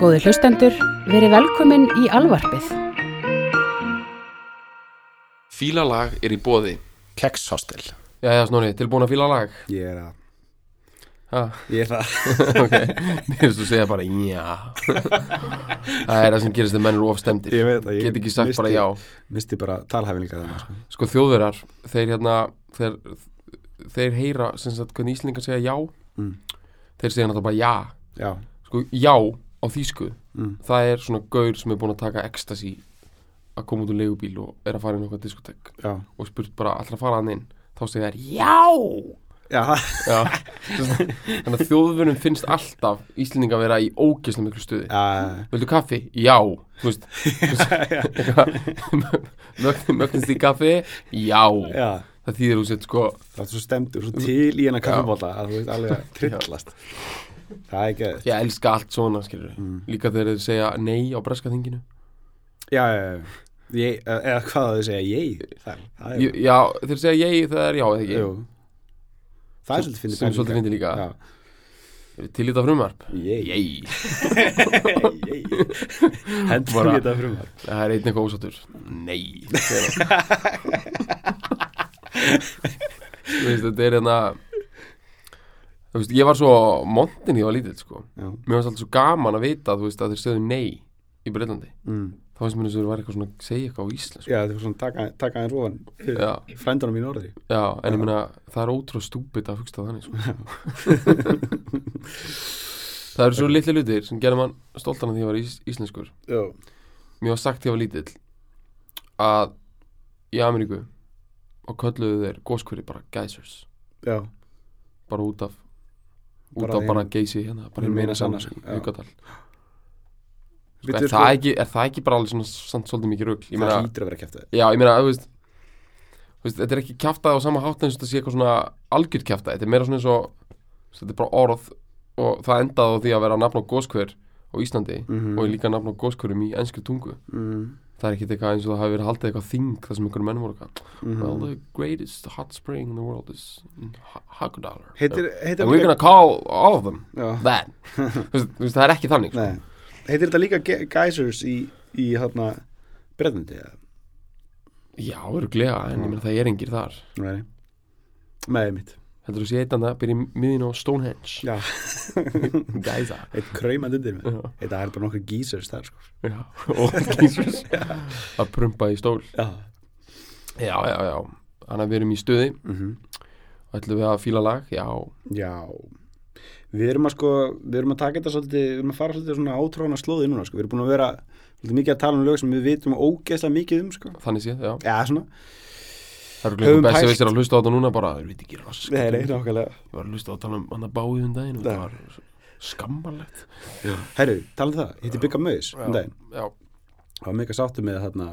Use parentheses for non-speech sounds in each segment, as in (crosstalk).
Góði hlustendur, verið velkomin í alvarpið. Fílalag er í bóði Kekshostel Jæja Snorri, tilbúin að fíla lag Ég er að. Ha, Ég er það (laughs) Ok, mér finnst þú segja bara já. Það er það sem gerist þegar menn eru ofstemdir Ég veit það ég Get ekki sagt missti- bara já. Misti bara talhæfinleika þannig sko. Sko þjóðverjar, þeir hérna þeir, þeir heyra sem sagt hvernig Íslingar segja já. Mm. Þeir segja náttúrulega bara já. Já. Sko já á þýsku. Mm. Það er svona gaur sem er búin að taka ecstasy að koma út úr leigubíl og er að fara inn eitthvað diskotek Já. og spurt bara allra að fara hann inn? Þá segja þær já! Já. Já, þannig að þjóðvörnum finnst alltaf Íslendinga að vera í ógeðslega miklu stuði. Já Vildu kaffi? Já. (laughs) Mögnist í kaffi? Já. Já. Það þýðir þú sett sko. Það er svo stemdur Svo til í hennar kaffibóta Að þú veist alveg að trillast Það er ekki Ég elska allt svona skilur Mm. Líka þegar þeir segja nei á breska þinginu. Já, Ég, eða hvað þau segja, ég Það, það er, Já, þeir segja ég það er já eða ekki? Jú. Það er svolítið fyndið Sem svolítið fyndið líka. Já, Til í þetta frumvarp? Ég Ég Ég Hendur Bara- við þetta frumar Það er einn eitthvað ósáttur. Nei. (laughs) Þetta er hérna Þú veist, ég var svo montin ég var lítill, sko. Já. Mér varst alltaf svo gaman að vita, þú veist, að þeir stöðu nei í Breitlandi mm. Þá finnst mér þess að þeir var eitthvað svona segja eitthvað á íslensku. Já, það er svona taka, taka einn róan Já, frændunum í norðri. Já, en ég meina, það er ótrúlega stúpid að hugsta þannig, sko. (laughs) Það eru svo litli hlutir sem gerði mann stoltan að því að ég var ís íslenskur. Já. Mér var sagt því að ég var lítill að í Ameríku og kölluðu þeir góskvöri bara geysers. Já. Bara út af út í- bara geysi hérna bara meina meina sann sanna, í já. Júkadal sko, er, það ekki, er það ekki bara alveg svona svolítið mikið rugl ég Það hlýtur að vera kæft já, ég meina, veist, þú veist þetta er ekki kjaftaði á sama hátt og þetta sé eitthvað svona algjört kjaftaði, þetta er meira svona eins og þetta er bara orð og það endaði á því að vera nafn á góskver á Íslandi Mhm. og líka nafn á góskverum í ennsku tungu mm. Það er ekki eitthvað eins og það hafi verið haldið eitthvað þing þar sem einhverjum menn voru eitthvað Mhm. Well, the greatest hot spring in the world is in Ha- Hagadalur. Heitir, heitir And we're gonna call all of them Já, that. (laughs) Það er ekki þannig. Sko. Heitir þetta líka ge- geysers í, í hérna Breðmundi eða? Já, öruglega, en ég meina það er engir þar. Nei Með mitt Heldur þú sé eitt annað, byrja miðin á Stonehenge. Já (laughs) Gæsa. Eitt kraumand undir mig Þetta er bara nokkur geysers þar sko já, (laughs) og Jesus. Að prumpa í stól. Já Já, já, já. Þannig að við erum í stuði, mm ætlum við að fíla lag, já. Já Við erum að sko Við erum að taka þetta svolítið Við erum að fara svolítið svona átrána slóði núna sko Við erum búin að vera Svolítið mikið að tala um lög sem við vitum ógeðslega mikið um sko Þannig séð, já. Já, Það eru Höfum glemur best að hlusta á þetta núna bara, þeir veit ekki rask. Nei, nei, nákvæmlega. Ég var að hlusta á að tala um hann að báði um daginn og það var skammarlegt. Herru, tala um það, heiti Bygga Möðis um daginn. Já, Það var mikið sáttu með þarna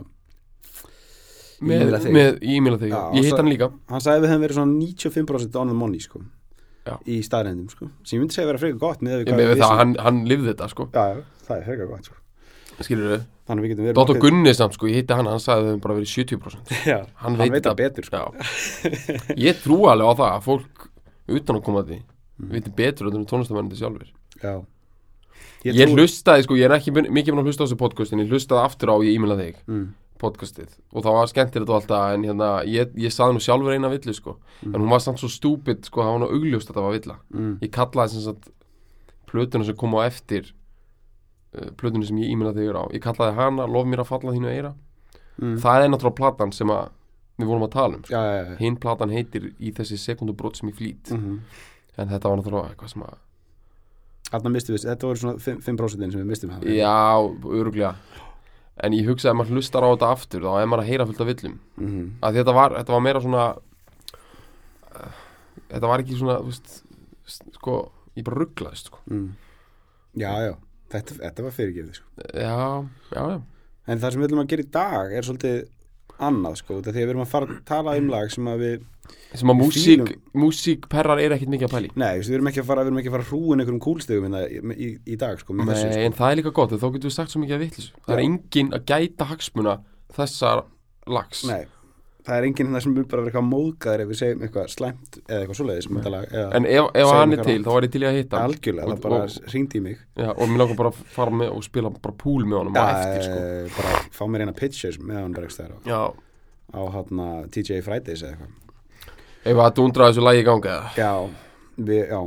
með, e-maila þig, ég hitt hann líka. Hann sagði að við hefum verið svona 95% on the money sko Já. Í staðrendum sko. Sem ég myndi segja að vera frekar gott með það, hann, hann lifði þetta sko. Já, já, það er frekar gott sko skilur við, að nokkuð- Gunni samt sko, ég hitti hann, hann sagði að þau bara verið 70% (laughs) Já, hann, hann veit það betur sko. Ég trú alveg á það að fólk utan á komandi Mm. viti betur en tónlistamennandi sjálfur Já. Ég, trúi- hlustaði sko, ég er ekki mikið búin að hlusta á þessu podcast en ég hlustaði aftur á ég e-maila þig mm. podcastið. Og það var skemmtilegt og alltaf en hérna, ég, ég saði nú sjálfur eina villu sko. En hún var samt svo stúpid sko, það var nú augljóst að það var villa. Mm. ég kallaði sem sagt plötuna sem kom á eftir uh, plötuna sem ég e-maila þig á ég kallaði hana, lof mér að falla þínu eira Mm. það er náttúrulega platan sem að við vorum að tala um sko. Já, já, já hinn platan heitir í þessi sekundubrót sem ég flýt mm en þetta var náttúrulega eitthvað sem að við, þetta voru svona 5%, 5 sem við mistum já, öruglega en ég hugsaði að maður hlustar á þetta aftur þá er maður að heyra fullt af villum mm -hmm. að þetta var, þetta var meira svona uh, þetta var ekki svona veist, sko, ég bara rugglaðist sko. mm. Já, já, þetta, þetta var fyrirgefið sko. já, já, já En það sem við viljum að gera í dag er svolítið annað sko, að við erum að fara að tala um lag sem að við sem að músík, músíkperrar er ekkit mikið að pæli Nei, við erum ekki að fara, við erum ekki að fara að hrúin einhverjum kúlstegum hérna í, í, í dag sko, með þessu Nei, sko. en það er líka gott, þá getum við sagt svo mikið að vitlis Það er Já. enginn að gæta hagsmuna þessar lags Nei, það er enginn hérna sem mjög bara verið eitthvað móðgæðir ef við segjum eitthvað slæmt eða eitthvað svoleiðis en ef, ef hann er til þá er ég til ég að hitta algjörlega, það bara ringdi í mig. Já, og mér langar bara að fara með og spila bara púl með honum og eftir sko. e, bara fá mér eina pitches með hann bara eitthvað á, á hátna TJ Fridays eða eitthvað. Ef að þú undraði þessu lægi í ganga já, við, já,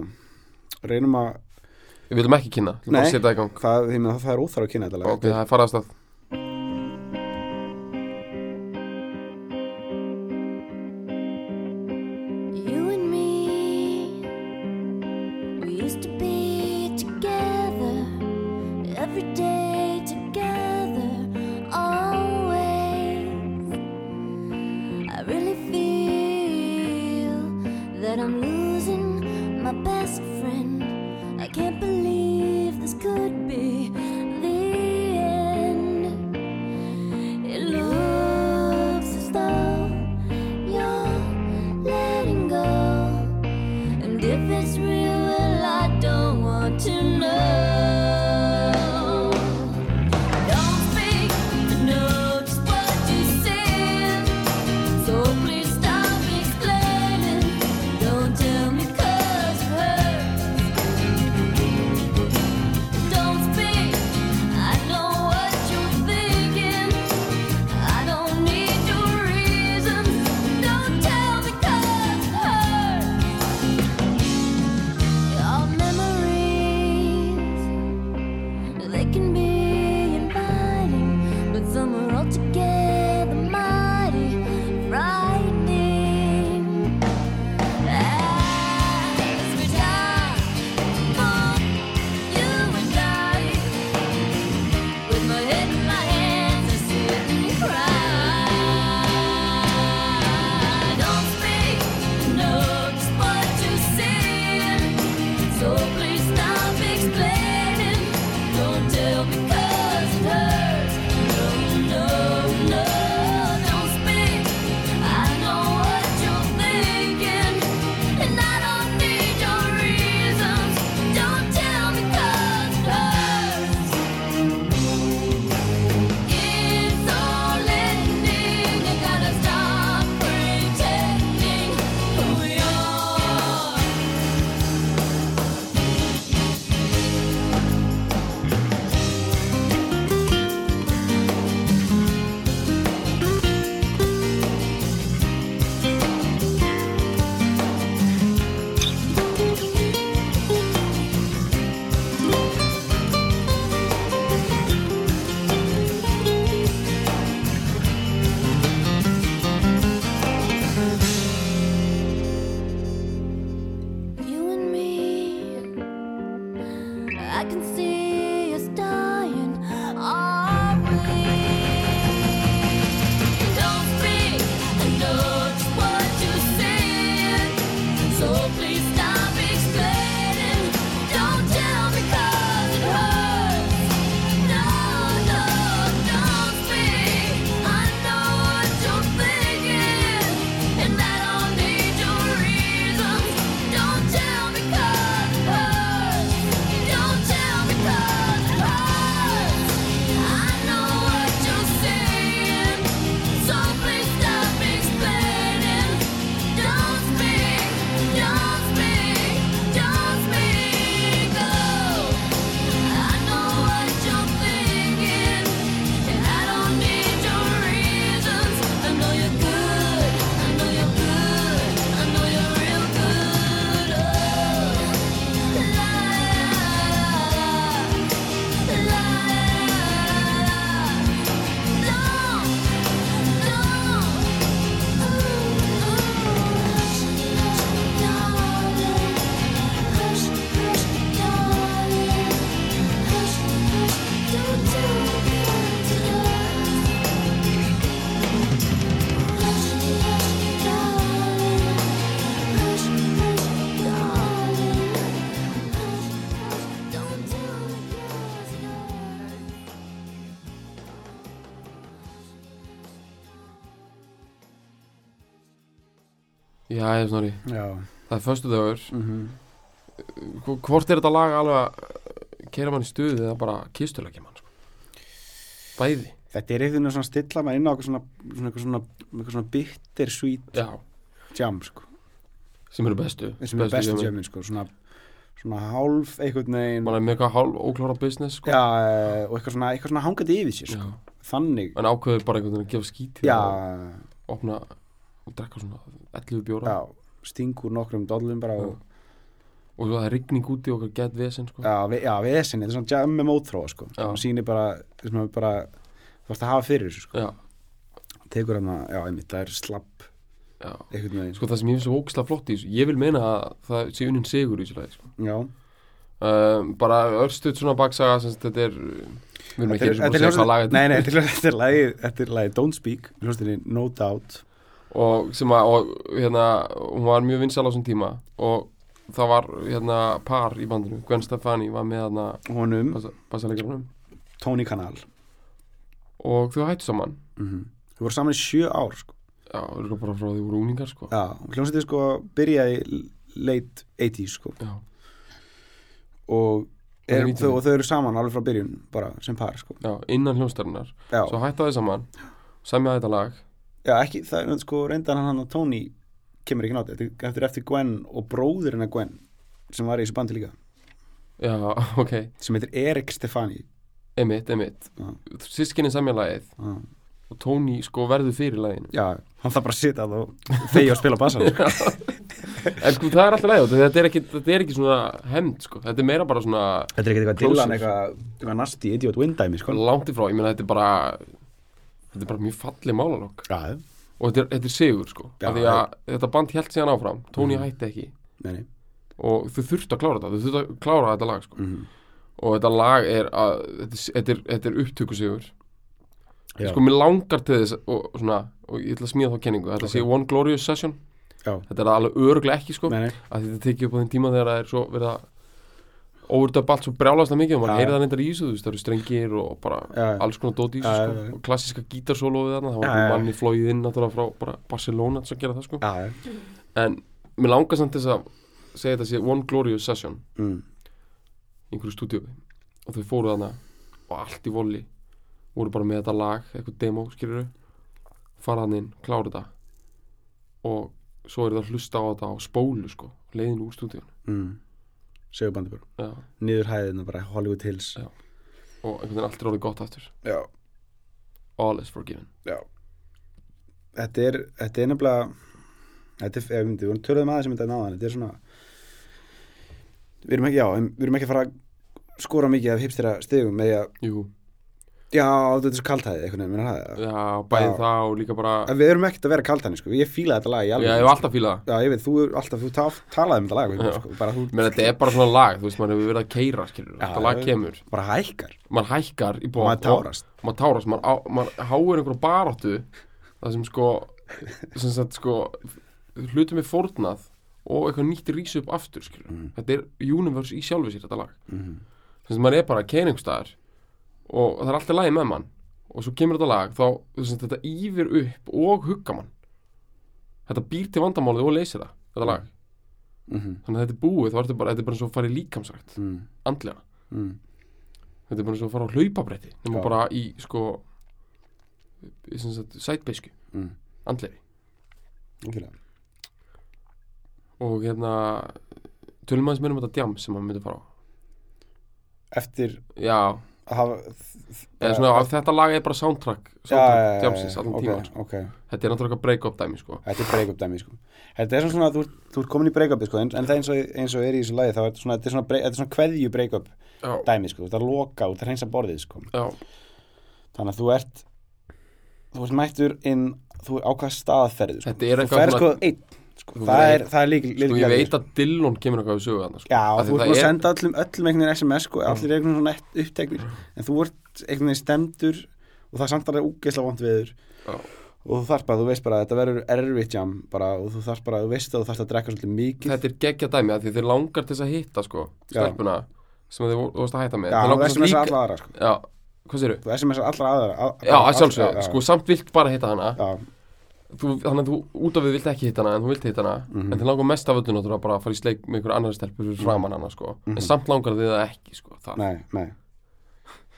reynum að við viljum ekki kynna, við viljum bara setja það í gang. það, það er óþarf að kynna þetta okay, that I'm losing. Æ, snorri. Það er förstu dagur mm -hmm. Hvort er þetta lag alveg að Kera mann í stuði eða bara kistulegja mann sko? Bæði. Þetta er eitthvað svona stilla maður inn á Eitthvað svona, svona, svona bittersweet Jam sko. Sem eru bestu. Sem eru bestu jamin sko. Svona, svona hálf eitthvað negin Bara með eitthvað hálf óklára business sko. Já og eitthvað svona Eitthvað svona hangandi yfir sér sko. Já. Þannig. En ákveður bara einhvern veginn að gefa skítið Já. Opna og drekka svona 11 bjóra. Já, stingur nokkrum dollum bara og, og svo það er rigning úti og gett vesen sko. já, vi, já, vesinni, þetta er svona jam með mótþróa sko. Og sýnir bara, bara þú varst að hafa fyrir þessu sko. já, tekur hann að, já, einmitt, það er slapp já. einhvern veginn. Sko það sem ég finnst svo ógislega flott í þessu ég vil meina að það sé unnin sigur í þessu lagi sko. já, um, bara örstuð svona baksaga þetta er við erum ekki eins og búin að segja hvað Nei, nei, þetta er- (laughs) er lagið Þetta er lagið Don't Speak Hljóstinni No Doubt og sem að og, hérna, hún var mjög vinsal á þessum tíma. Og það var hérna par í bandinu, Gwen Stefani var með hérna Honum, bassalegarunum Tony Kanal. Og þau hættu saman. Mm Þau voru saman í sjö ár sko. já, þau eru bara frá því voru úningar sko. Já, hljómsveitin sko byrjaði late 80s sko. já, og, er þau, og þau eru saman alveg frá byrjun bara sem par sko. já innan hljónstærinar Já, svo hættu þau saman, semja þetta lag já ekki, það er sko reyndan hann að Tony kemur ekki nátt eftir, eftir eftir Gwen og bróðurinn að Gwen sem var í þessu bandi líka. Já, ok, sem heitir Erik Stefani. Emitt, emitt sískinni Já, og Tony sko verður fyrir laginu. Já hann þarf bara að sitja og þegja og spila bassan. (laughs) Sko. en sko það er alltaf leið þetta er ekki, þetta er ekki svona hemd sko. Þetta er meira bara svona Þetta er ekki eitthvað. Dylan eitthvað, eitthvað nasty idiot windæmi sko. langt ifrá, ég meina þetta er bara þetta er bara mjög falleg málalokk Já, og þetta er, þetta er sigur sko. Já, því að þetta band held síðan áfram. Tony hætti ekki. Nei, nei. Og þau þurftu að klára þetta. Þau þurftu að klára þetta lag sko. Mm og þetta lag er að þetta, er- þetta er, þetta er upptökusigur. Sko mér langar til þess og, svona, og ég ætla að smíða þá kenningu. Þetta Ok. sé One Glorious Session. Já, þetta er alveg öruglega ekki sko. Nei, að þetta tekið upp á þeim tíma þegar það er svo verið að óverdöp allt svo brjálast mikið og heyrið já. það neyndar í þessu þú veist það eru strengir og bara já. alls konar dót í þessu já, sko og klassiska gítarsólóið þarna það var já. manni flóið inn náttúrulega frá bara Barcelona til að gera það sko Já, já en mér langar samt þess að segja þetta sé One Glorious Session mm. einhverju stúdíu og þau fóru þarna og allt í voli voru bara með þetta lag, eitthvað demo skilur fara hann inn, klára þetta og svo er það að hlusta á þetta á spólu sko, leiðin úr stúdíun Mm. Segurbandi bara Niður hæðina bara Hollywood Hills. Já. og einhvern veginn allt er orðið gott aftur. Já. All is forgiven. Þetta er, þetta er nefnilega Þetta er, ef við vorum töluðum aðeins um þetta náðan Þetta er svona Við erum ekki, já, við erum ekki að fara að skora mikið af hipstera stigum með að, já, þetta er svo kaltæði einhvern veginn, það já, bæði Já. það og líka bara En Við erum ekkert að vera kaltæni, sko, ég fíla þetta lag í Já, ég hef alltaf fílað það. Já, ég veit, þú alltaf, þú ta- talaði um þetta lag Já. sko, bara þú Menn þetta er bara svona lag, þú veist, maður hefur verið að keira skilur, Já, þetta lag kemur. Bara hækkar. Maður hækkar í bóð maður tárast. maður tárast, maður, á, maður háir einhverja baráttu það sem sko sem sagt sko hlutum er fórnað og eitthvað nýtt rís upp aftur skilur. Mhm. þetta er universe í sjálfu sér þetta lag. Mm. Sem sagt maður er bara keiningstæðar og það er alltaf lagi með mann og svo kemur þetta lag þá þú veist, þettaýfir upp og hugga mann þetta býr til vandamálið og leysir það þetta lag, -hmm. þannig að þetta er búið þá er þetta bara, þetta er bara eins og í líkamsrækt mm. andlega, Mm. þetta er bara eins og fara á hlaupabretti nema bara í sko í sagt sætbeisku Mm. andlega Algjörlega. og hérna tölum aðeins mér um þetta djam sem maður myndi fara á eftir já, að hafa eða svona að þetta lag er bara soundtrack soundtrack já, já, djamsins allan ok, tíma sko. ok. þetta er náttúrulega break-up dæmi sko. Þetta er break-up dæmi sko. Þetta er svona að þú, þú ert komin í break-upi sko, en, en það eins og, eins og er í þessu lagi þá er svona, þetta er svona, break, þetta er svona kveðju break-up dæmi sko, þetta er að loka út, þetta er hreinsa borðið sko. Þannig að þú ert þú ert mættur inn þú ákvað staðferðu sko. Þetta er Þú eitthvað ferð sko einn sko. Það, er, það er líkil, sko ég veit að Dillon kemur eitthvað við sögu þarna sko. Já, Af þú ert það búin að er- senda öllum, öllum einhvern veginn SMS sko, allir er einhvern veginn svona uppteknir en þú ert einhvern veginn stemdur og það er samt alveg úgeisla vont viður Já. og þú þarf bara, þú veist bara að þetta verður erfitt jam bara og þú þarf bara, þú veist að þú þarf að drekka svolítið mikið þetta er geggja dæmi að því þeir langar til þess að hitta sko, stelpuna sem þeir vo- þú varst að hætta með Já, þú þess líka- allra aðra sko. já, hvað séru? þú þess allra aðra að, já, að sjálfsögðu, já, sko samt vilt bara hitta hana já, þú, þannig að þú út af við vilt ekki hitta hana en þú vilt hitta hana Mhm. en þeir langar mest af öllu náttúrulega bara að fara í sleik með einhver annar stelpur fyrir framan hana sko. Mhm. en samt langar þið það ekki sko það. nei, nei.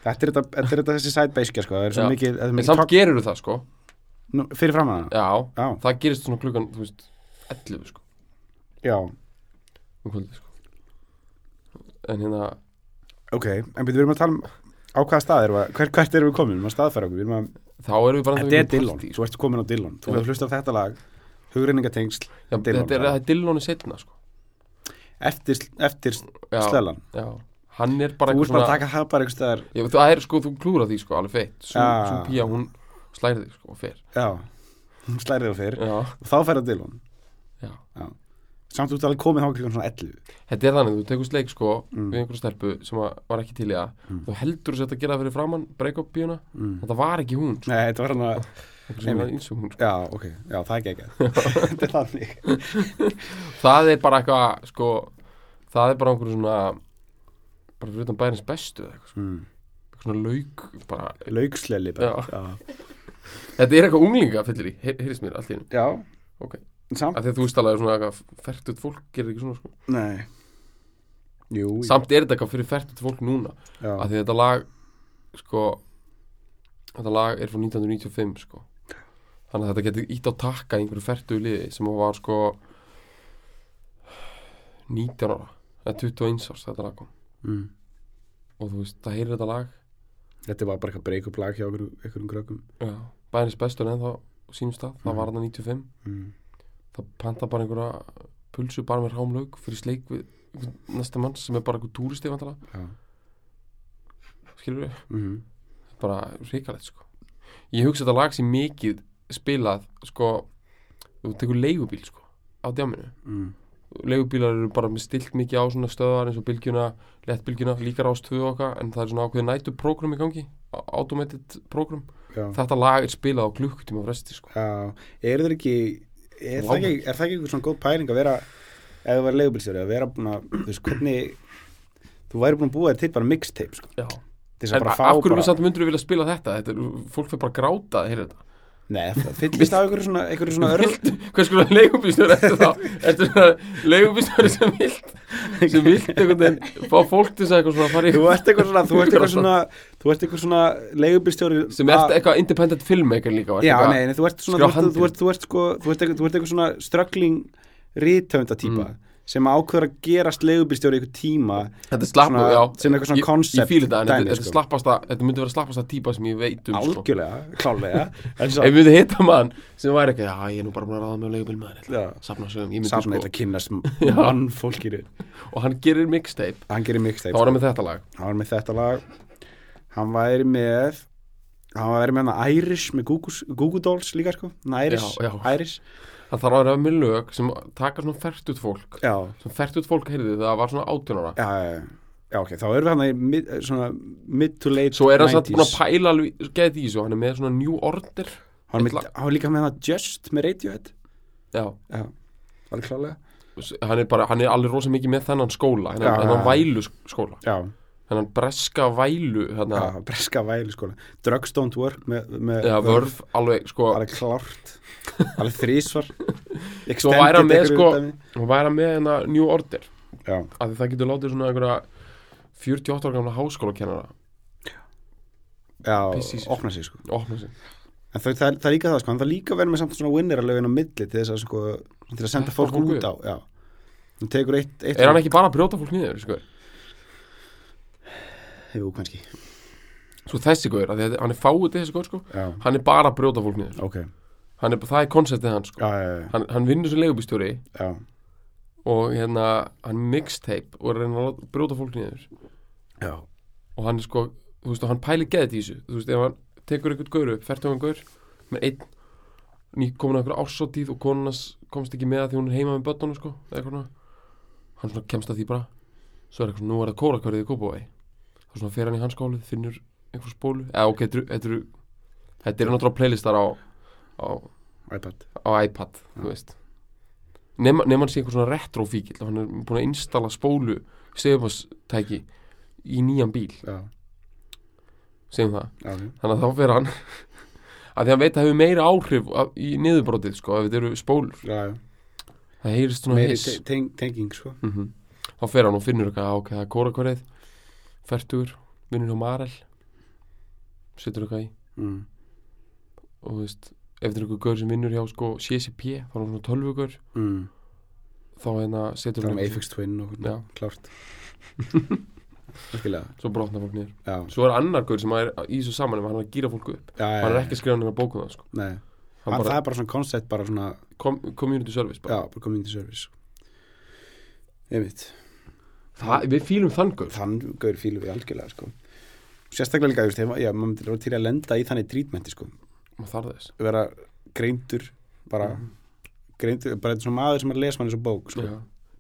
Þetta er þetta, þetta, er þetta þessi base sko, það er mikið, er en samt tók, gerur það sko. Nú, fyrir fram að það já, Já, það gerist svona klukkan, þú veist 11 sko, já, um kvöldi sko. En hérna, ok En við erum að tala um á hvaða stað erum við, hver, hvert erum við komin, við erum að staðfæra okkur við erum að, þá erum við bara Þetta er Dillon, þú ert komin á Dillon. Þú Já. hefur hlustað þetta lag, hugreiningatengsl Já, Dillon, þetta er, já. það er Dilloni setna sko. eftir, eftir já, slelan. já, hann er bara Þú ert bara að taka það bara einhvers staðar. Já, það er sko, þú klúra því sko, alveg feitt. Já. svo pía, hún slæri þig sko, og fer. Já, hún slærið á fyrr já, og þá færði Dillon. Já. Samt þú ert alveg komið þá klukkan svona 11 þetta er þannig, þú tekur sleik sko Mm. við einhverju stelpu sem að- var ekki til í það Mm. þú heldur þess að gera það fyrir framann break-up bíuna, mm. þetta var ekki hún sko, Nei, þetta var hann að (laughs) sko. Já, ok, já, það er ekki (laughs) Þetta er þannig (laughs) það er bara eitthvað sko, það er bara einhverju svona bara fyrir utan bærins bestu eitthvað, mm. eitthvað svona lauk bara, Lauksleli bara þetta er eitthvað unglinga fyllir í, heyrðist mér allt í hennu já. Ok. Samt, að þú alveg svona eitthvað færtut fólk gerir ekki svona sko. Nei. Jú, samt er þetta eitthvað fyrir færtut fólk núna. Já. af því að þetta lag sko þetta lag er frá 1995 sko. Þannig að þetta getur ítt á takka í einhverju færtu liði sem var sko 19 ára eða 21 árs þetta lag kom. Mm. og þú veist, það heyrir þetta lag. Þetta var bara eitthvað break-up lag hjá einhverjum krökkum. Já, bænis bestur en þá á sínum stað, það var hann 95 mm. Það panta bara einhverja pulsu bara með rámlaug fyrir sleik við næsta mann sem er bara einhver túristi vantala, Já. Skilur við mm. bara ríkalegt sko. Ég hugsa þetta lag sem mikið spilað sko þú tekur leigubíl sko á djáminu Mm. leigubílar eru bara með stilt mikið á svona stöðar eins og bylgjuna, lettbylgjuna, líka rástöðu okkar en það er svona ákveðið nætu prógram í gangi automated prógram Já, þetta lag er spilað á klukkutíma fresti sko. Já. Er það ekki er, það ekki er það ekki eitthvað svona góð pæling að vera ef þú var leigubilstjóri að vera búin að þú veist hvernig þú væri búin að búa þér til bara mixtape sko. En af hverju myndur við vilja spila þetta, þetta er, fólk fyrir bara að gráta að heyra þetta Nei, (laughs) fyllist af einhverju svona, einhverju svona örl hvers konar leigubílstjóri ertu þá? Ertu svona leigubílstjóri sem vilt sem vilt einhvern veginn fá fólk til þess að eitthvað svona fara í Þú ert eitthvað svona, þú ert eitthvað svona þú ert eitthvað svona leigubilstjóri sem ert eitthvað independent filmmaker líka Já, nei, þú ert svona, þú ert, sko þú ert eitthvað, þú ert eitthvað svona struggling rithöfunda típa Mm. Sem ákveður að gerast leigubilstjóri í eitthvað tíma þetta er slapp svona- já, sem eitthvað svona ég- ég fíl þetta, þetta, þetta, sko. þetta myndi vera slappasta típa sem ég veit um sko. algjörlega, klálega (laughs) ef svo, við myndum hitta mann sem væri ekki, já ég er nú bara búin að ráða með leigubíl maður safna ég myndi sko eitthvað kynnast (laughs) Já. mann fólkir og hann gerir mixtape, hann gerir mixtape þá var hann með þetta lag. Hann var með þetta lag. Hann væri með hann væri með Irish með Google, Dolls líka sko. Hana Hann þarf að vera með lög sem taka svona færtut fólk. Já, sem færtut fólk heyrði það var svona 18 ára. Já, já, ok, þá erum við hann í mid, svona mid to late svo er hann satt 90s. búin að pæla alveg gæti í þessu, hann er með svona New Order. Hann, er með, hann líka með hana Just með Radiohead. Já, Já, var það klálega hann er bara, hann er alveg rosa mikið með þennan skóla Já, hennan, hennan já. vælu sk- skóla Já, hennan breska vælu hérna, já breska væli sko. Drugs don't work með, með já, vörf, alveg sko, Alveg klárt. Alveg þrísvar (laughs) Svo væri hann með, sko- og væri hann með hennar New Order. Já, af því það getur látið svona einhverja 48 ára gamla háskólakennara. Já, Pissi í sig. opna sig sko. Opna sig. En þau, það, er- það er líka það sko, hann þarf líka að vera með samt svona winneralögin á milli til þess að sko, til að senda fólk út á, já. Hann tekur eitt, eitt er hann ekki bara að brjóta fólk niður sko? Jú, kannski, svo þessi góður, hann er fáið þessi góður sko. já, hann er bara að brjóta fólk niður. Ok, hann er, það er konceptið hans sko. já, já, já, hann, hann vinnur sem leigubístjóri já, og hérna, hann mixtape og er að brjóta fólk niður. Já, og hann er sko, þú veist, og hann pæli geðið í þessu. Þú veist, ef hann tekur einhvern gaur upp færtugan gaur með einn ný komin að einhver ársóttíð og konunas komst ekki með að því hún er heima með börnunum sko, hann svona kemst að því bara svo er eitthvað nú er það kórakverðið í Kópavói þá svona fer hann í hans skólið, finnur einhver spólu, eða ok, þetta eru- þetta eru náttúrulega playlistar á á, iPad. á iPad, þú veist. Nema hann sé einhver svona retrofíkil hann er búin að installa spólu segumastæki í nýjan bíl. Já, segjum það, já, þannig að þá fer hann (laughs) að því hann veit að það hefur meira áhrif af- í niðurbrotið sko, ef þetta eru spólur. Það heyrist svona Meiri hiss. te- teng, tenging sko. Mm þá fer hann og finnur eitthvað, ok, það er kórakvarið færtugur, vinnur hjá Marel setur eitthvað í mm. og þú veist, ef þetta er eitthvað gaur sem vinnur hjá sko CCP, þá er hann svona tölvugur Mm. þá hérna setur Það er um Apex Twin og Já. klárt (laughs) svo brotna fólk Já, svo er annar gaur sem er í þessu saman hann er að gýra fólku upp, já, já, hann er já. ekki að skrifa hann bókum það sko. Hann hann, það bara, er bara svona koncept bara svona, com community service já, bara. bara community service Ég veit það, við fýlum þann gaur. Þann gaur fílu við algjörlega sko. Sérstaklega líka, þú veist, já, maður vera til að lenda í þannig trítmenti sko. Maður þarf þess. Vera greindur bara bara þetta er svona maður sem er að lesa mann eins og bók sko. Já.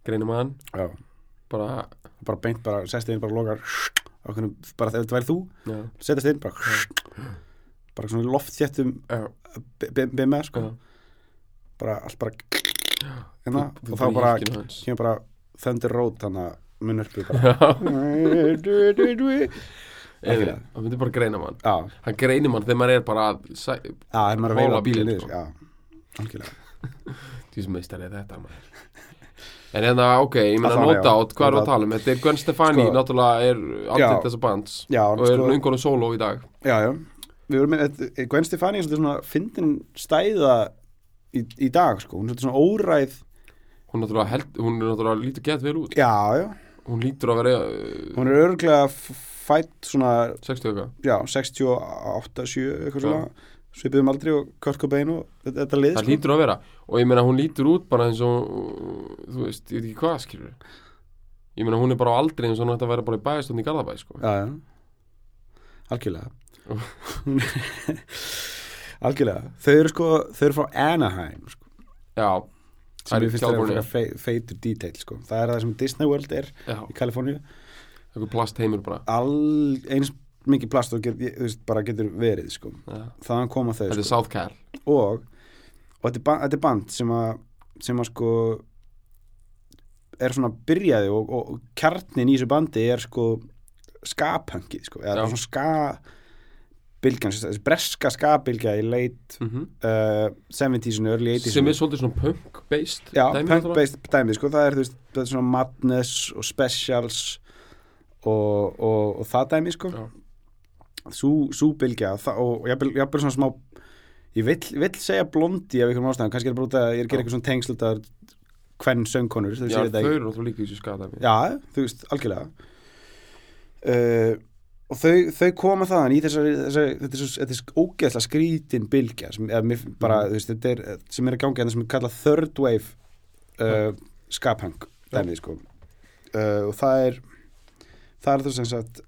greinum að hann Já. bara, bara beint, bara sest inn, bara lokar ákveðnum, bara ef þetta væri þú já, setjast inn, bara bara svona loftþjættum já, bimma, sko. Já. bara allt bara hérna, Þú- þú og þá bara bara Thunder Road þannig að Ekki hann myndir bara greina mann. Já, hann greinir mann þegar maður er bara að sæ, já, það er maður að Hóla veila bílinn því sem meistar er þetta maður. En hérna, ok, ég meina Allavega, nota já. át, hvað er að tala um? Þetta er Gwen Stefani, Sko- náttúrulega er andlit þessa bands. Já, og er sko, einhvern solo í dag. Já, já. Við vorum með, þetta- Gwen Stefani er svona fyndin stæða í, í dag, sko, hún er svona óræð hún, náttúrulega held, hún er náttúrulega lítur gett vel út. Já, já, hún lítur að vera uh, hún er örglega fætt svona 60 eitthvað. Já, 68, 7 eitthvað svona. Svipiðum aldrei og Kurt Cobain og þetta, lið það sko. lítur að vera. Og ég meina hún lítur út bara eins og þú veist, ég veit ekki hvað skilur ég meina hún er bara á aldrei eins og hún ætti að vera bara í bæðastönd í Garðabæ sko. já, já, algjörlega. (laughs) (laughs) Algjörlega. Þau eru sko, þau eru frá Anaheim sko, já, sem Það er ég finnst að California. vera fe- feitur detail sko. það er það sem Disney World er já, í Kaliforníu eitthvað plast heimur bara all eins mikið plast og get, veist, bara getur verið sko. þaðan koma þau þetta er sko. South Cal og, og þetta, er band, þetta er band sem að sem að sko er svona byrjaði og, og, kjarnin í þessu bandi er sko skapöngið sko, eða svona ska bylgjan, þessi breska skapbylgja í late mm -hmm. uh, 70s and early 80s sem er svolítið svona punk-based punk-based dæmi sko, það er veist, það er svona madness og specials og, og, og það dæmi sko. Sú bylgja það, og ég er bara svona smá ég vill, vill segja blondi af einhverjum ástæðum kannski er bara út að ég er að gera eitthvað svona tengsl út af hvern söngkonur já, þau eru náttúrulega líka í þessu skadæmi já, þú veist, algjörlega. Uh, og þau, þau koma þaðan í þessari, þessari þetta er svo, svo ógeðslega skrítin bylgja sem, þetta er sem er að gangi hérna sem er kallað third wave uh, skaphang dæmið, sko. Uh, og það er það er það sem sagt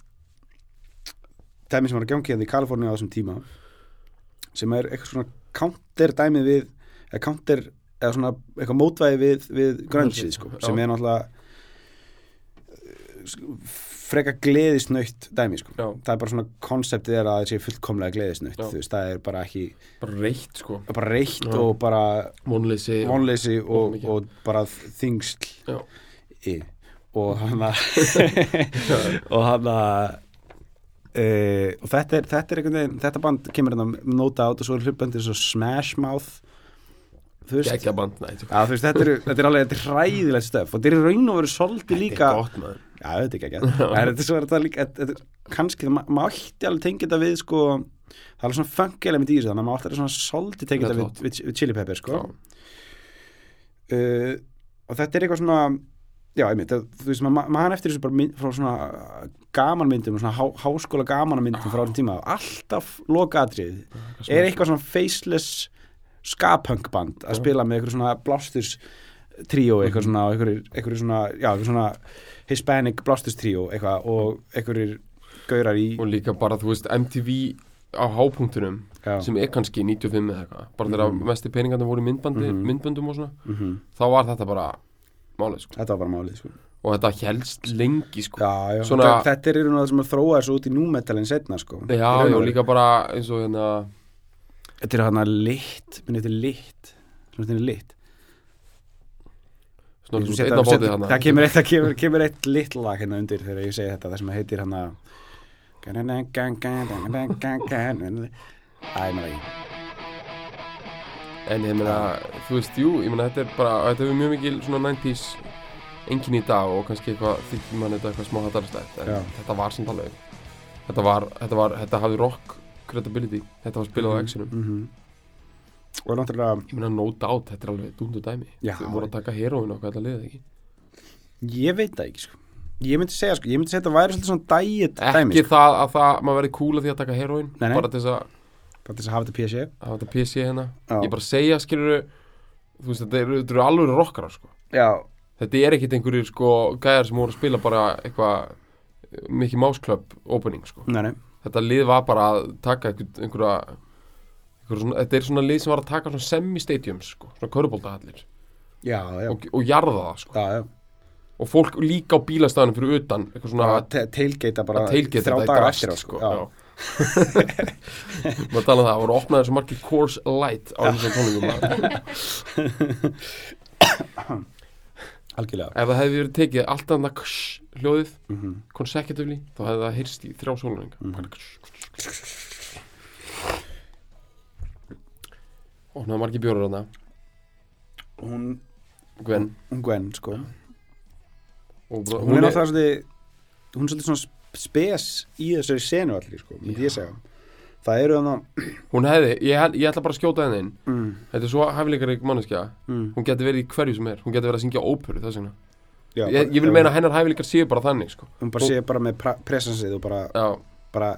dæmið sem var að gangi hérna í Kaliforníu á þessum tíma sem er eitthvað svona counter dæmið við eða counter, eða svona eitthvað mótvæði við, við grungeið, sko, sem er náttúrulega freka gleðisnöytt dæmi sko. Það er bara svona konseptið er að það sé fullkomlega gleðisnöytt Já. þú veist, það er bara ekki bara reitt sko bara reitt og bara vonleysi og- vonleysi og, mikið. og bara þingsl Já. í og hann að (laughs) og hann að e, og þetta er, þetta er einhvern veginn þetta band kemur hérna nota át og svo er hlutbandið svo Smash Mouth þú veist, geggja band, þetta Já, þú veist, þetta er, þetta er alveg, þetta hræðilegt stöf og þetta er raun og veru svolítið líka Já, þetta er ekki (laughs) ekki þetta er svo þetta líka þetta, kannski, ma maður ætti alveg tengja þetta við sko, það er alveg svona funk element í þessu þannig að maður ætti alveg svona Það er þetta við, við, við chili pepper sko. Uh, og þetta er eitthvað svona já, einmitt, það, þú veist, maður ma maður eftir þessu bara mynd, frá svona gamanmyndum svona há, háskóla gamanmyndum frá þessum tíma alltaf lokaðrið er eitthvað svona faceless skapunkband að Já. spila með eitthvað svona blasturs tríó, eitthvað svona, eitthvað, svona já, eitthvað svona hispanic blasturs tríó eitthvað og eitthvað gaurar í og líka bara, þú veist, MTV á hápunktunum já, sem er kannski 95 eða eitthvað. Bara þegar Mhm. mesti peningarnir voru myndbandi, Mhm. myndböndum og svona mm þá var þetta bara málið sko. Þetta var bara málið sko. og þetta helst lengi sko. Já, já, Svona- þetta, er og það sem þróa þessu út í númetalin setna sko. já, já, líka bara eins og hérna þetta er hann að lit, minni þetta er lit svona þetta er lit svona Ég svona set- einn á set- bótið þarna það kemur eitt, kemur eitt lit lag hérna undir þegar ég segi þetta það sem heitir hann að Æ, meina ekki en ég meina, þú veist, jú, ég meina þetta er bara, þetta hefur mjög mikil svona 90s engin í dag og kannski eitthvað þykir mann þetta eitthvað smá hattarastætt en Já. þetta var samt alveg þetta var, þetta var, þetta hafði rock credibility. Þetta var spilað á Mhm, X-inum. Mhm. Og náttúrulega ég meina no doubt, þetta er alveg dundu dæmi Já. þau voru að taka heroin og hvað þetta liðið ekki ég veit það ekki sko. ég myndi segja sko, ég myndi segja að þetta væri svolítið svona diet dæmi ekki sko. það að það, maður verði cool að því að taka heroin Nei, nei. bara til þess að bara til þess að hafa þetta PC hafa þetta PC hérna Já. ég bara segja, skilur þú veist, þetta eru, eru alveg rockarar sko. þetta er ekkit einhverjir sko gæðar sem voru að spila bara eitthvað mikið másklöpp opening sko. nei, nei þetta lið var bara að taka einhver, einhverja, einhverja svona, þetta er svona lið sem var að taka svona semi-stadiums sko, svona já, og, og jarða það sko. já, já. og fólk líka á bílastæðanum fyrir utan svona Bara te- tailgata bara að tailgate þrjá þetta í daga drast, eftir sko, sko. maður tala um það, það voru opnaðir svo margir Coors Light á þessum tónlingum (coughs) algjörlega. Ef það hefði verið tekið allt annað ksh, hljóðið mm consecutively, þá hefði það heyrst í þrjá sólunninga Mhm. opnaði margir bjórar þarna. Hún, Gwen. hún Gwen sko. og hún, hún er náttúrulega svolítið hún er svolítið svona spes í þessari senu allir sko, myndi ég segja. Það eru þannig hún hefði, ég, ég ætla bara að skjóta henni inn. Mm, þetta er svo hæfileikarík manneskja. Mm, hún getur verið í hverju sem er, hún getur verið að syngja óperu þess vegna, já, ég, ég vil meina að hennar hæfileikar séu bara þannig sko. hún bara sé bara með presensið og bara, bara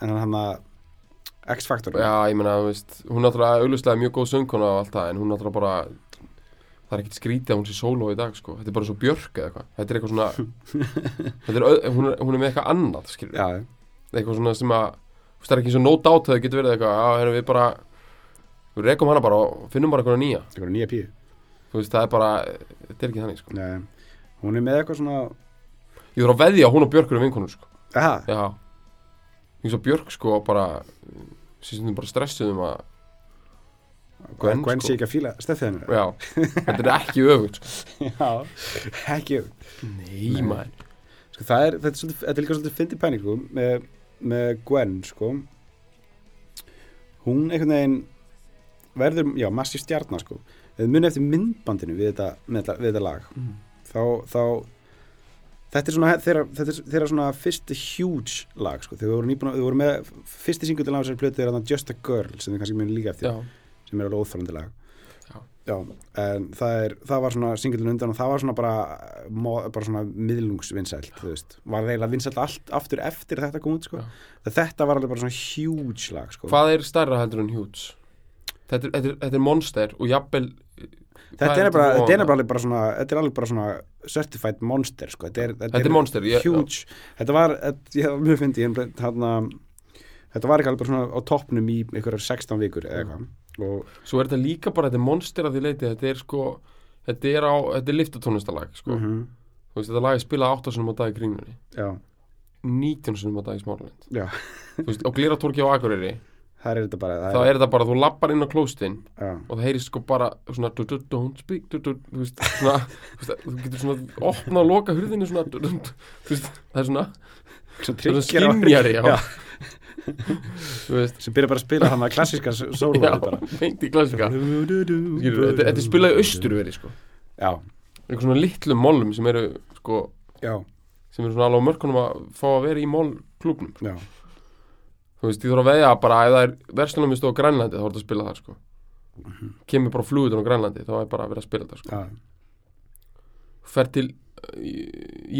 en hann að X-faktor já, ég meina, þú veist hún er náttúrulega auðvitað mjög góð söngkona og allt það en hún er náttúrulega bara það er ekkert skrítið að hún sé sóló í dag sko. þetta er bara svo björk eða eitthvað. Þetta er eitthvað svona (laughs) er, au- hún, er, hún er með eitthvað annað skilur já, eitthvað svona sem að það er ekki svo no doubt að það getur verið eitthvað að við bara við rekum hana bara og finnum bara eitthvað nýja. Er nýja píu. Þú veist, það er bara, þetta er ekki þannig sko. Nei, hún er með eitthvað svona ég þarf að veðja hún og Björk eru vinkonur sko. Ég svo Björk sko bara síðan bara stressuðum að Gwen, Gwen sko. sé ekki að fíla stefðið hennar já, þetta er ekki öfugt sko. (laughs) já, ekki nei, Nei. maður sko, það er, þetta er, svolítið, þetta er líka svolítið fyndi pæning sko, með, með Gwen sko hún einhvern veginn verður, já, massi stjarnar sko við munið eftir myndbandinu við þetta, með þetta, við þetta lag Mm. þá, þá þetta er svona þeirra, þetta er þeirra svona fyrst huge lag sko, við vorum nýbúin að, við vorum með fyrsti singull af þessari plötu er þarna Just a Girl sem þið kannski munið líka eftir já, sem er alveg óþrandi lag Já. en það, er, það var svona singullin undan og það var svona bara, bara svona miðlungsvinsælt, þú veist var eiginlega vinsælt allt aftur eftir þetta kom út sko. Já. þetta var alveg bara svona huge lag sko. hvað er stærra heldur en Huge þetta er, þetta er monster og jafnvel þetta er bara, þetta er bara, svona þetta er alveg bara svona certified monster sko. þetta er, Þetta er monster, ég- huge, þetta var þetta, ég, mjög fyndi, ég, þetta var ekki alveg bara svona á toppnum í einhverjar 16 vikur eitthvað. Og svo er þetta líka bara, þetta er monster að því leiti þetta er sko, þetta er á þetta er liftatónlistalag, sko. Þú veist, þetta lag er spilað 8 sinum á dag í kringlunni. Já, 19 sinum á dag í smáralind. Veist, á Gleratorki á Akureyri það er þetta bara þá er þetta bara, þú lappar inn á klóstinn og það heyrist sko bara svona don't speak, (laughs) þú getur svona opna og loka hurðinu svona, það er svona Svo það svona veist. Sem byrja bara að spila hann að klassíska sóló já, beint í klassika Skilur, þetta, er spilað í austurveri, sko. Já, einhver svona litlum mollum sem eru sko, já, sem eru svona alveg mörkunum að fá að vera í mollklúbnum já þú veist, ég þarf að veðja bara ef það er verslunarmistu á Grænlandi þá er þetta að spila það sko. Kemur bara flugutur á Grænlandi þá er bara að vera að spila það sko. Já, fer til uh,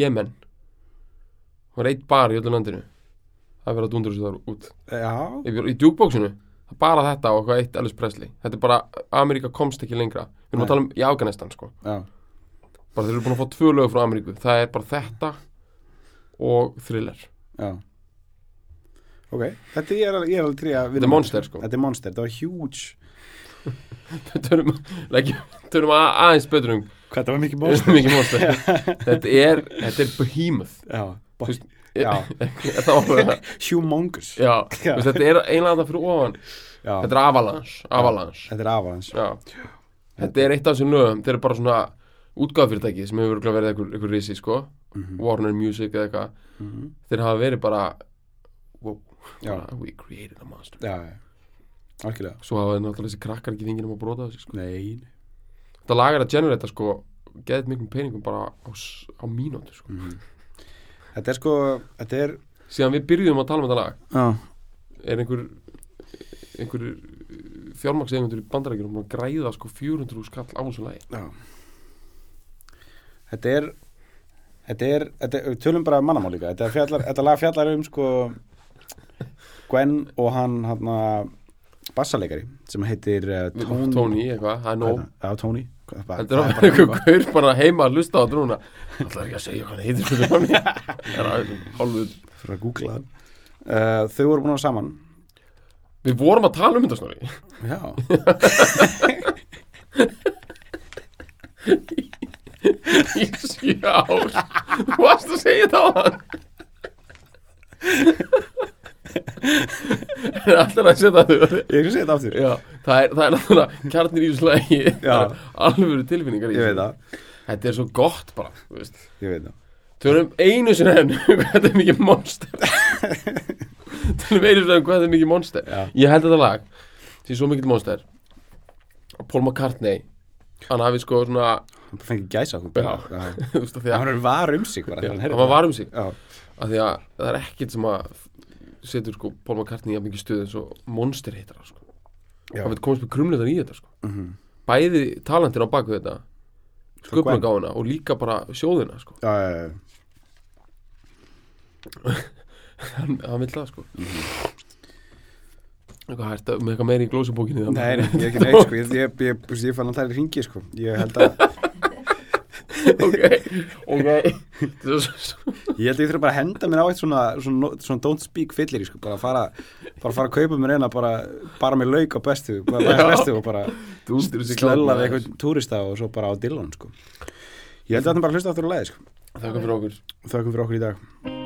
Jemen. Og er eitt bar í öllu landinu. Það er verið að dundur þessu þar út. Já, í, í djúkbóksinu, það er bara þetta og eitthvað eitt Elvis Presley, þetta er bara Ameríka komst ekki lengra, við erum að tala um í Afganistan sko, já, bara þeir eru búin að fá tvö lög frá Ameríku, það er bara þetta og thriller. Já ok, þetta er, ég er alveg trí að Þetta er monster, sko. þetta er monster, þetta var huge. (laughs) Törum að, aðeins betur um hvað þetta var mikið (laughs) mikið monster. Þetta er, þetta er behemoth. Já, veist, humongous. Þetta er einlega það fyrir ofan. Já, þetta er avalanche, avalanche. þetta er já, þetta er eitt af þessum lögum þetta er bara svona útgáðfyrirtæki sem hefur verið einhver, einhver risi sko. Mhm. Warner Music eða eitthvað. Mhm. þeir hafa verið bara, we created a monster. Já, algjörlega. Svo hafa náttúrulega þessi krakkar ekki þingin um að brota þessi sko. nei, þetta lag er að generata sko geðið miklum peningum bara á, á mínútu sko. Mhm. þetta er sko þetta er síðan við byrjuðum að tala um þetta lag. Já, er einhver einhverjir fjármakseigundur í bandarækjum að græða sko 400 skall á þessu lagi? Já. Þetta er Þetta er, þetta er, tölum bara um mannamál líka. Þetta, fjallar, þetta lag fjallar um sko Gwen og hann hann bassaleikari sem heitir uh, Tony. Tony, eitthvað, er nóg. Já, Tony. Þetta er bara einhver gaur bara heima að hlusta á þetta núna. Það er ekki að segja hvað hann heitir Það er að hálfu Fyrir að googla það uh, Þau voru búin að vera saman. Við vorum að tala um þetta snorri. Já. Í ár. Þú varst að segja það á hann Það er alltaf að setja þau Ég er að segja þetta aftur. Það er, það náttúrulega kjarnir í þessu lagi. Já. Alvöru tilfinningar í það. Þetta er svo gott bara það. Tölum einu sinni enn (laughs) hvað þetta er mikið monster. (laughs) Tölum einu sinni enn hvað þetta er mikið monster. Já. Ég held þetta lag því svo mikið monster. Paul McCartney hann hafi sko svona Hann fengið gæsa (laughs) að Hann var um sig hann var um sig. Það er ekkert sem að setur sko Paul McCartney að mikið stuð eins og monster heitar sko. já. hann veit komast með krumletan í þetta sko. Mhm. bæði talentin á baku þetta Sko, Gwen. sköpunargáfuna og líka bara sjóðina sko. Já, já, já (laughs) hann, hann vil það sko eitthvað hægt með eitthvað meiri í glósubókinni Nei, nei, ég er ekki neitt sko Ég, ég, ég, ég, fann að það er hringi sko Ég held að ok, ok Þetta er svo- Ég held að ég þurfa bara að henda mér á eitt svona, svona, svona don't speak fyllir sko, bara að fara, bara fara að kaupa mér eina bara, bara með lauk á bestu, bara með bestu og bara klátt, við eitthvað túrista og svo bara á Dillon sko. Ég held að þetta bara að hlusta aftur á leiði sko. Þakka fyrir okkur Þakkum fyrir okkur í dag.